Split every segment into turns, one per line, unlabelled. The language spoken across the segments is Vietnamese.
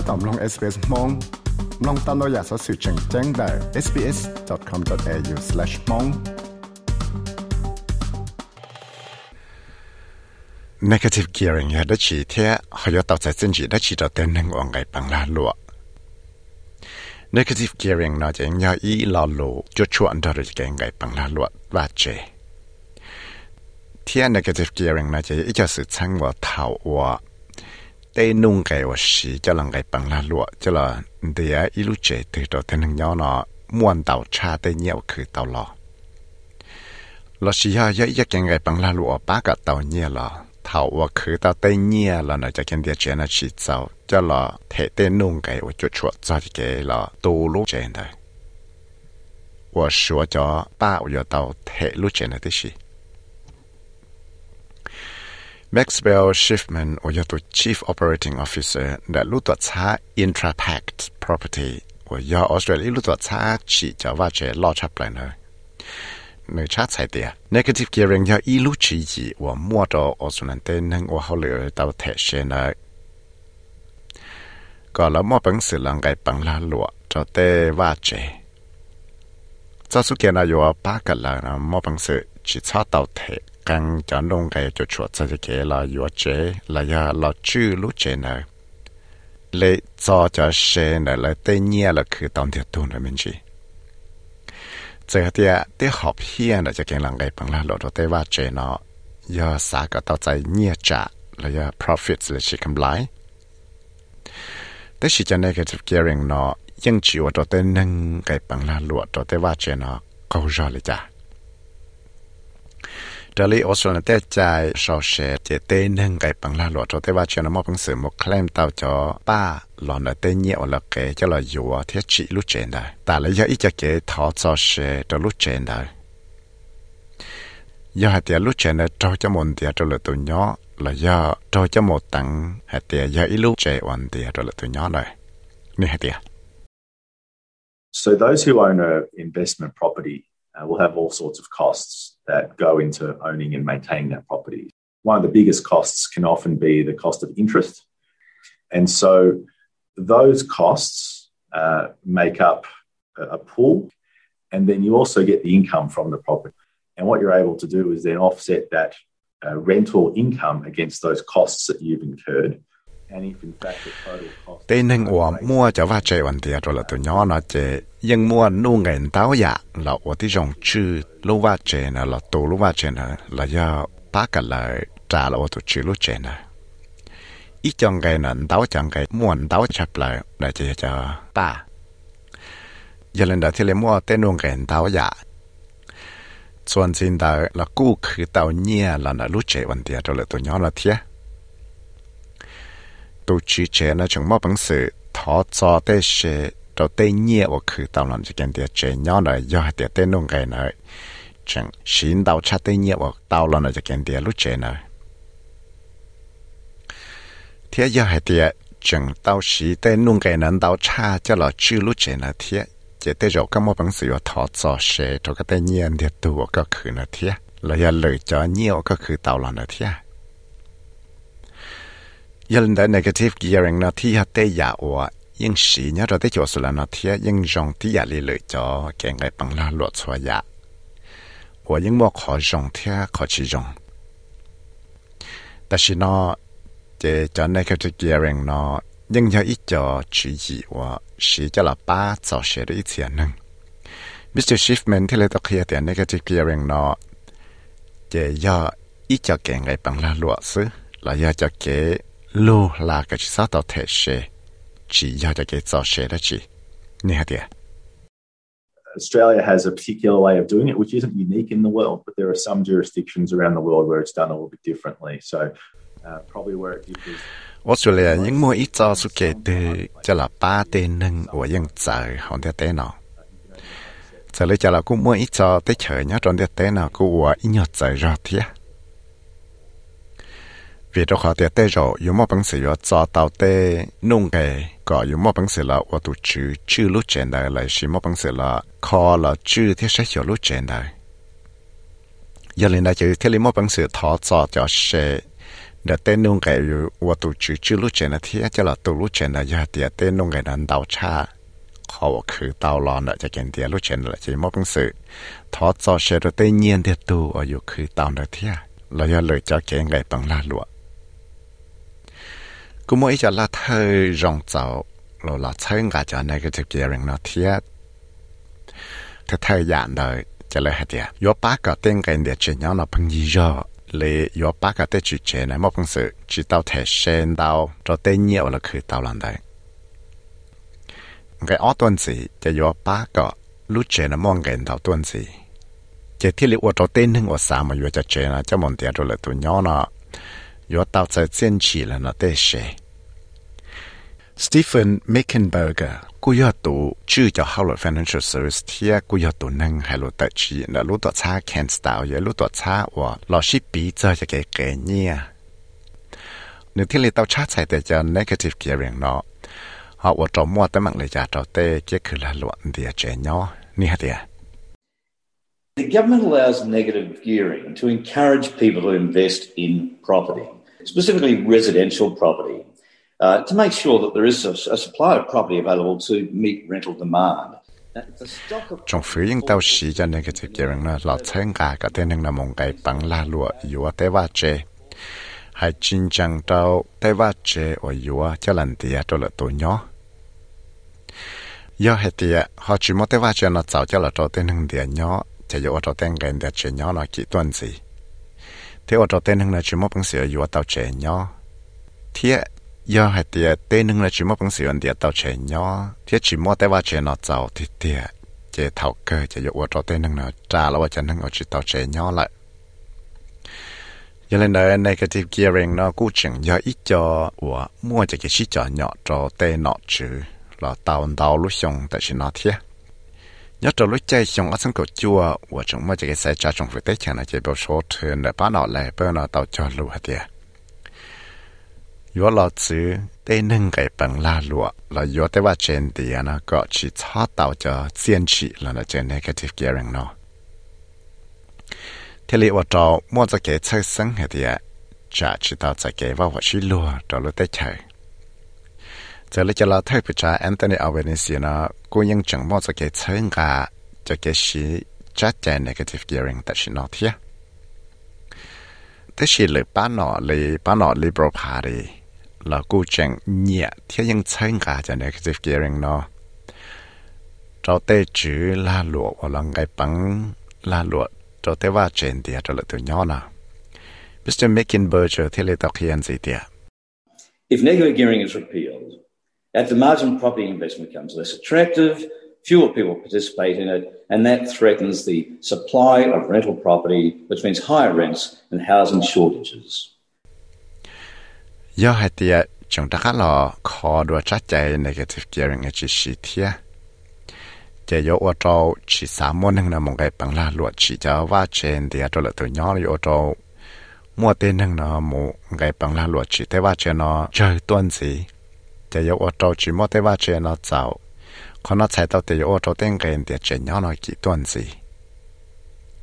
ถ้าตอมลง SBS มองลองตามเราอยากสอสื่อแจ้งแจ้งได้ sbs.com.au/mong negative gearing ya da chi the ha yo tao sai chen ji da chi da ten nang ong gai pang la lo negative gearing na jeng ya i la lo jo chuan da ri ge gai pang la lo wa che thiên negative gearing na je i ja su chang wa thao wa te nung cái và xí cho lang cái bằng là lụa cho là để ya i lu che te do ten nang yo na, muan cha te nhiều khử tàu lò lò xí ha ya ya cái gai pang la ba cái tàu nhiều lò thảo và khử tàu tây nhiều là nó cho cái địa chế nó chỉ giàu cho là thể tên nung cái và chuột chuột cho cái là tu lúc chế đấy và cho ba là Maxwell Schiffman o yato Chief Operating Officer, đã lu cha Intrapact Property của do Australia lu cha chỉ cho và chế lo chấp lại nơi nơi cha sai tiệt negative gearing do y lu chỉ chỉ của mua đồ ở số nền tên nâng của họ lựa tàu thể xe nơi. Có là mua bằng sự lăng cái bằng la lụa cho tê và chế cho sự kiện này do ba cái là mua bằng sự chỉ cho tàu thể càng chọn đông thầy cho chuột sẽ kể là yếu chế, là ya là chữ lú chế nè lệ cho cho xe nè là tây nhiên là cứ tạm thiệt tuôn rồi mình chỉ. Giờ thì à, tế họp hiền là cho cái làng này bằng là lộ đồ tây va chế nó. Ya xã cả tao chạy nhiên trả, là ya profits là chỉ cầm lái. Tế chỉ cho negative gearing nó, nhưng chỉ ở đồ tây nâng cái bằng là lộ đồ tây va chế nó, câu rõ là chả. จะลีออสเตรเลียแต่ใจชาวเชเจเต้นึงไก่ปังลาหลวดจะเทว่าเชียนมอปังสือมกแคลมเตาจอป้าหลอนเต้เงี่ยวละเกจะลอยอยู่เทชิลุเจนได้แต่ละยะอีจะเกทอจอเชจะลุเจนได้ยาหาเตียลุเจนได้จอจะมนเตียจะเลยตัวย่อละยาจอจะหมดตังหาเตียยาอีลุเจวันเตียจะเลยตัวย่อเลยนี่หาเตีย
So those who own an investment property uh, will have all sorts of costs. That go into owning and maintaining that property. One of the biggest costs can often be the cost of interest. And so those costs uh, make up a, pool, and then you also get the income from the property. And what you're able to do is then offset that uh, rental income against those costs that you've incurred. And if in fact the total cost tê nâng ua mua cho va chơi
vấn đề rồi là tụi nhỏ nó chơi nhưng mua nu ngày tao ya là ở tí dòng chữ lô va chơi nè là tổ lô va chơi nè là do ba cái là trả là ở tụi chữ lô chơi nè. Ít trong cái nè tao trong cái mua tao chập lại là chơi cho ba giờ lần đầu thì lấy mua tê nu ngày tao ya chuẩn xin đó là cũ khử tao nhia là nó lú chơi vấn đề rồi là tụi nhỏ nó thiệt tu chi chế nó chẳng mò bằng sự thọ cho tê sẽ đầu tê nhẹ và khử tao làm cho cái chế nhỏ này do hạt tê nông cái này chẳng xin tao cha tê nhẹ và tao làm cho cái lúc chế này thế do hạt tê chẳng tao xí tê nông cái này tao cha cho là chữ lúc chế này thế chế tê rồi các mò bằng sự thọ cho sẽ cho cái tê nhẹ thì tu cái khử này thế là do lời cho nhiều cái khử tao làm này thế ยันได้ negative gearing นะที่ฮัตเตยาอวยังสีเนี่ยเราได้จวสุลานะที่ยังจงที่ยาลยเลยจอแกงไงปังลาหลวดสวยะหัวยังบอกขอจงเทียขอชีจงแต่สินอเจจอน negative gearing นาะยังยาอีจอชีจีว่าสีจะละป้าจอเสียด้อีเสียหนึ่ง Mr. Schiffman ที่เลยตะเคียแต่ negative gearing นาะเจยาอีจอแกงไงปังลาหลวดซึแล้วยาจะเก lô là cái chỉ sao tao thể sẽ chỉ do cho cái cho sẽ đó chỉ nè hả tiệt
Australia has a particular way of doing it, which isn't unique in the world, but there are some jurisdictions around the world where it's done a little bit differently. So, uh, probably where it differs.
Australia những mua ít cho số kể từ cho là ba tên nâng của dân trời hòn địa tế nào. Giờ lấy cho là cũng mua ít cho tới chờ nhá trong địa tế nào của ít nhọt trời ra thiệt vì đó họ tiệt tế rồi, yếu mò bằng sự yếu cho tàu tê nung kề có yếu mò bằng sự là ô tụ chữ chữ lúc trên đời là xí mò bằng sự là khó là chữ thì sẽ hiểu lúc trên đời. Giờ lên đây chữ thế lý mò bằng sự thọ cho cho sẽ để tê nung kề yu ô tụ chữ chữ lúc trên đời thế cho là tụ lúc trên đời giờ thì tên nông cái นั้น đào cha họ cứ đào lon là cho kiện tiệt lúc trên đời chỉ một bằng sự thọ cho sẽ được tê nhiên tiệt tu ở yu cứ đào được thế là giờ lời cho cái ngày bằng la lụa กูมวยจะละเธอรองเจ้าเราละเชิงกาจะในก็จะเกี่ยงนาเทียเธอเธออย่างเดยจะเลยฮะเดียยอป้าก็เต้นกันเดียเชียนเราพังยี่ยอเลยยอป้าก็เต้จุเชนะมอพังสือจีเตาเทเชนเตาเราเต้นเยี่ยวเราคือเตาลันเดยไงอ้อต้นสีจะยอป้าก็รู้เชนะมองเงินเตาต้นสีจะที่เรียกว่าเราเต้นหนึ่งว่าสามมาอยู่จะเชนะจะมองเดียเราเลยตัวย้อนเนาะยอเตาจะเส้นฉีแล้วเนาะเต้เช Stephen Meckenberger กูยอตูชื่อจะ Howard Financial Service เทียกูยอตูนั่งให้รู้ตัดชีแล้วรู้ตัวช้า can style อย่ารู้ตัวช้าว่าเราชิปีเจอจะเก๋เก๋เนี่ยหนึ่งที่เราต้องชาใส่แต่จะ negative gearing เนาะhọ ว่าจอมัวแต่มังเลยจะจอเต้เจ๊คือละหลวนเดียเจเนาะนี่ฮะเดีย
The government allows negative gearing to encourage people to invest in property, specifically residential property. uh, to make sure that there is a, a, supply of property available to meet rental demand. trong phía những tàu sĩ cho nên cái việc rằng là lọt
thêm cả cả tên là một cái bằng la lụa yếu tế va chê hay chính chẳng tàu tế va chê ở yếu cho lần tía cho là tổ nhỏ do hệ tía họ chỉ muốn tế va chê nó cháu cho là cho tên hình địa nhỏ chỉ yếu cho tên gần địa chê nhỏ nó kỹ tuần gì. Thế ở cho tên hình là chỉ muốn bằng sửa yếu tàu chê nhỏ thế do hai tiệt, tê nâng là chỉ một bằng sự ổn tàu chạy nhỏ thiết chỉ một tay vào chạy nó giàu thì tiệt, chế thảo cơ chế dụ cho tê nâng nó trả là chân nâng ở chỉ tàu chạy nhỏ lại. Giờ nên đời negative gearing nó cũng chẳng do ít cho của mua cho cái chỉ cho nhỏ cho tê nọ chứ. Là tàu tàu lúc xong tại chỉ nó thiết nhớ cho lúc chạy xong ở sân cầu chua. Của chúng mua cho cái xe trả chúng phải tết chẳng là chỉ bao số thường để bán nọ lại bơ nó tàu cho ยัวเราซื้อได้นึ่งไก่ปังลาลัวเรายัวแต่ว่าเจนตีนะก็ชีชอเต่าจะเซียนชีแล้วนะเจน negative gearing เนาะที่เรียกว่าจอมั่วจะเกิดชื่อสังเหตุจะชีเต่าจะเกิดว่าว่าชีลัวเราลุได้ใช่จะเลยจะเราเทพจาแอนโทนีอาเวนิซีนะกูยังจังมั่วจะเกิดชื่อกาจะเกิดชีจัดใจ negative gearing แต่ชีนอเทียแต่ชีหรือป้าหนอหรือป้าหนอ liberal party là cô chẳng nhẹ thế nhưng chân cả cho negative gearing nó cho tê chữ la lụa và là ngày bằng la lụa cho tê va trên địa cho là từ nhỏ nào Mr. Mickenberger thế lệ đọc hiện gì địa
If negative gearing is repealed, at the margin property investment becomes less attractive, fewer people participate in it, and that threatens the supply of rental property, which means higher rents and housing shortages
do hai tia chúng ta khá là khó đua chắc chạy negative gearing chỉ xí thia. Chỉ có ô tô chỉ sáu môn hưng là một cái bằng là luật chỉ cho va trên thì cho là từ nhỏ là ô tô mua tiền hưng là một cái bằng là luật chỉ thế va trên nó chơi tuần gì. Chỉ có ô tô chỉ mua thế va trên nó giàu còn nó chạy tàu thì ô tô tiền cái thì chỉ nhỏ nó chỉ tuần gì.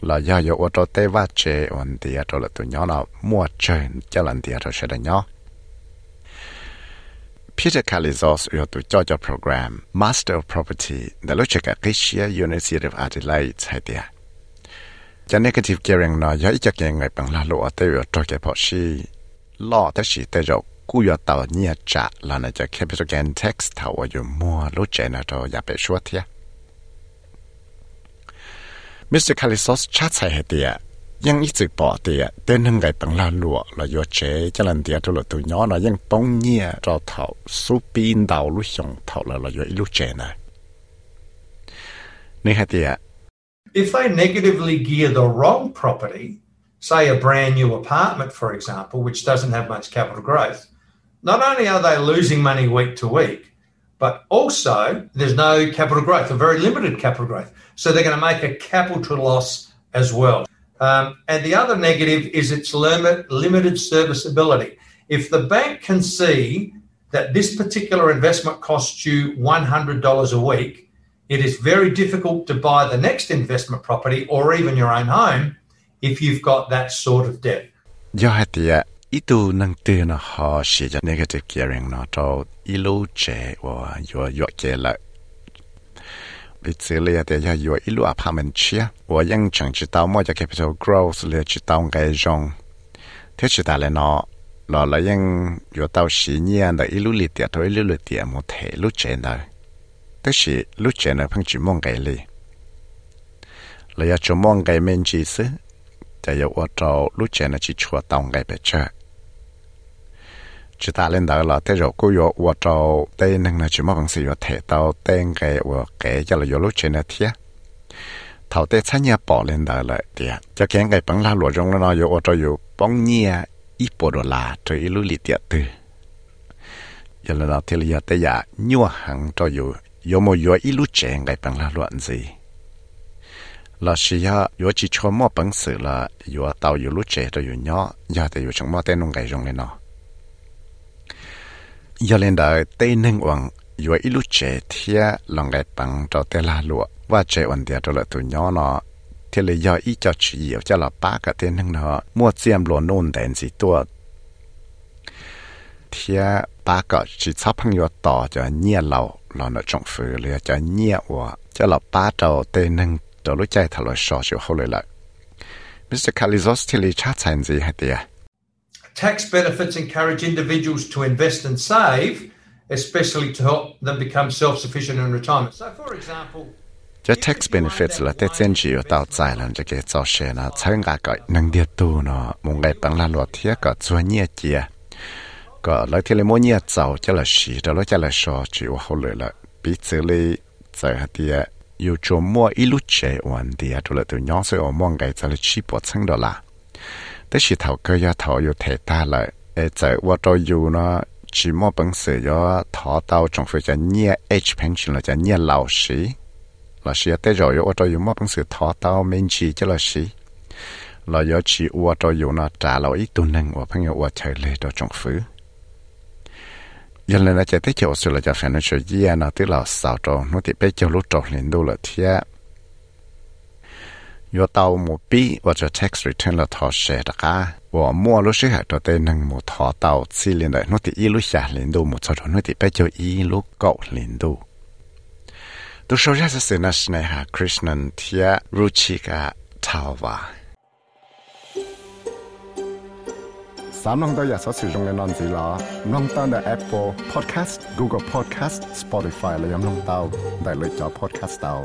Là do có ô tô thế va trên ổn thì cho là từ nhỏ nó mua chơi, cho lần thì cho sẽ là nhỏ. Peter Calizos yo tu cho cho program Master of Property da lo cheka Asia University of Adelaide hai dia. Cha negative gearing no ya icha ke ngai pang la lo ate yo to ke po shi lo ta shi te jo ku yo ta nia cha la na cha capital gain tax ta wa yo mo lo che na to ya pe shuat ya. Mr. Calizos chat sai hai dia ยัง一直บอกเดียเต้นหึงไงปังลาลัวเราโยเจจะลันเดียตัวตัวย้อนเรายังป้องเนี่ยเราเท่าสูปีนดาวลุชงเท่าเราเราโยอิลุเจนะนี่ฮะเดีย
If they negatively gear the wrong property, say a brand new apartment, for example, which doesn't have much capital growth, not only are they losing money week to week, but also there's no capital growth, a very limited capital growth. So they're going to make a capital loss as well. Um, and the other negative is its limit, limited serviceability. If the bank can see that this particular investment costs you $100 a week, it is very difficult to buy the next investment property or even your own home if you've got that sort of debt.
Tia năng tiền nó họ sẽ cho negative gearing ít lâu trẻ và yo yo trẻ lại 你这里啊，大家有一路啊，他们去啊，我应常知道么叫 capital growth，了知道该种，他知道了呢，老了应有到十年的一路里点到一路里点么铁路站呢，但是路站呢碰住梦该里，了要做梦该面知识，但要我到路站呢去出当该不着。Chỉ ta lên đó là thế rồi cô yo và trâu tên năng là chỉ mong sự yo thể tao tên cái và cái cho là yo lúc trên là thiệt thầu tây 参加 bỏ lên đó là thiệt cho cái cái bằng la lụa trong nó yo và trâu yo bóng nhia ít bộ đồ là cho ít lúc liệt tiệt từ giờ là nó thì là tây ya nhua hàng cho yo yo mo yo ít lúc trên cái bằng la lụa gì. Là chỉ ya yo chỉ cho mo bằng sự là yo tao yo lúc trên cho yo nhỏ giờ thì yo chẳng mo tên nông cái trong này nó giờ lên đời, tây nâng hoàng vừa ít lúc trẻ thia lòng cái bằng cho tê la lụa. Và trẻ ổn địa cho là tụi nhỏ nó thì là do ít cho chỉ nhiều cho là ba cái tên nâng nó mua chiêm lúa nôn đèn gì tua. Thia ba cái chỉ sắp 朋友 tỏ cho nhẹ lầu là nó trong phủ là cho nhẹ và cho là ba trâu tên nâng cho lúc chạy thảo là sọ chịu hậu lại Mr. Kalizos thì lý chát thành gì hả tiệt
Tax benefits encourage individuals to invest and save, especially to help them become self sufficient in retirement. So, for example,
cho tax benefits là tết chân chỉ ở tàu tài là cho cái cho xe nó chẳng cả cái năng địa tu nó. Một ngày bằng là luật thiết cả cho nhẹ chia có lấy thì lấy mỗi nhẹ giàu cho là xì đó lấy cho là sò chỉ ở hậu lệ là bị xử lý tại hạt địa yêu cho mua ít lúc chế hoàn địa cho là từ nhỏ sẽ ở mong ngày cho là chỉ bỏ chân đó là. แต่是头个要头有太大了，诶，在我这有呢，只么本事要淘到政府叫念 H pension 了，叫念老师，老师要带着有我这有么本事淘到面积叫老师，老要去我这有呢，trả 了一顿能，我朋友我才来到政府。原来呢，在这就是了，叫 financial year 呢，对老少着，我得被叫路着领导了天。 yo tàu mù bi và cho tax return là thọ xe đặc và mua lúc sẽ hại cho tên nâng tàu xì liền đại nó thì y lúc xả liền đồ mù cho nó thì bây giờ y lúc cậu liền đồ tôi sau sẽ nói này hà Krishnan thia ruchika thảo và sám nông tôi giờ sử dụng cái nón gì là nông ta là Apple Podcast, Google Podcast, Spotify là giống nông tàu đại lựa chọn podcast tàu.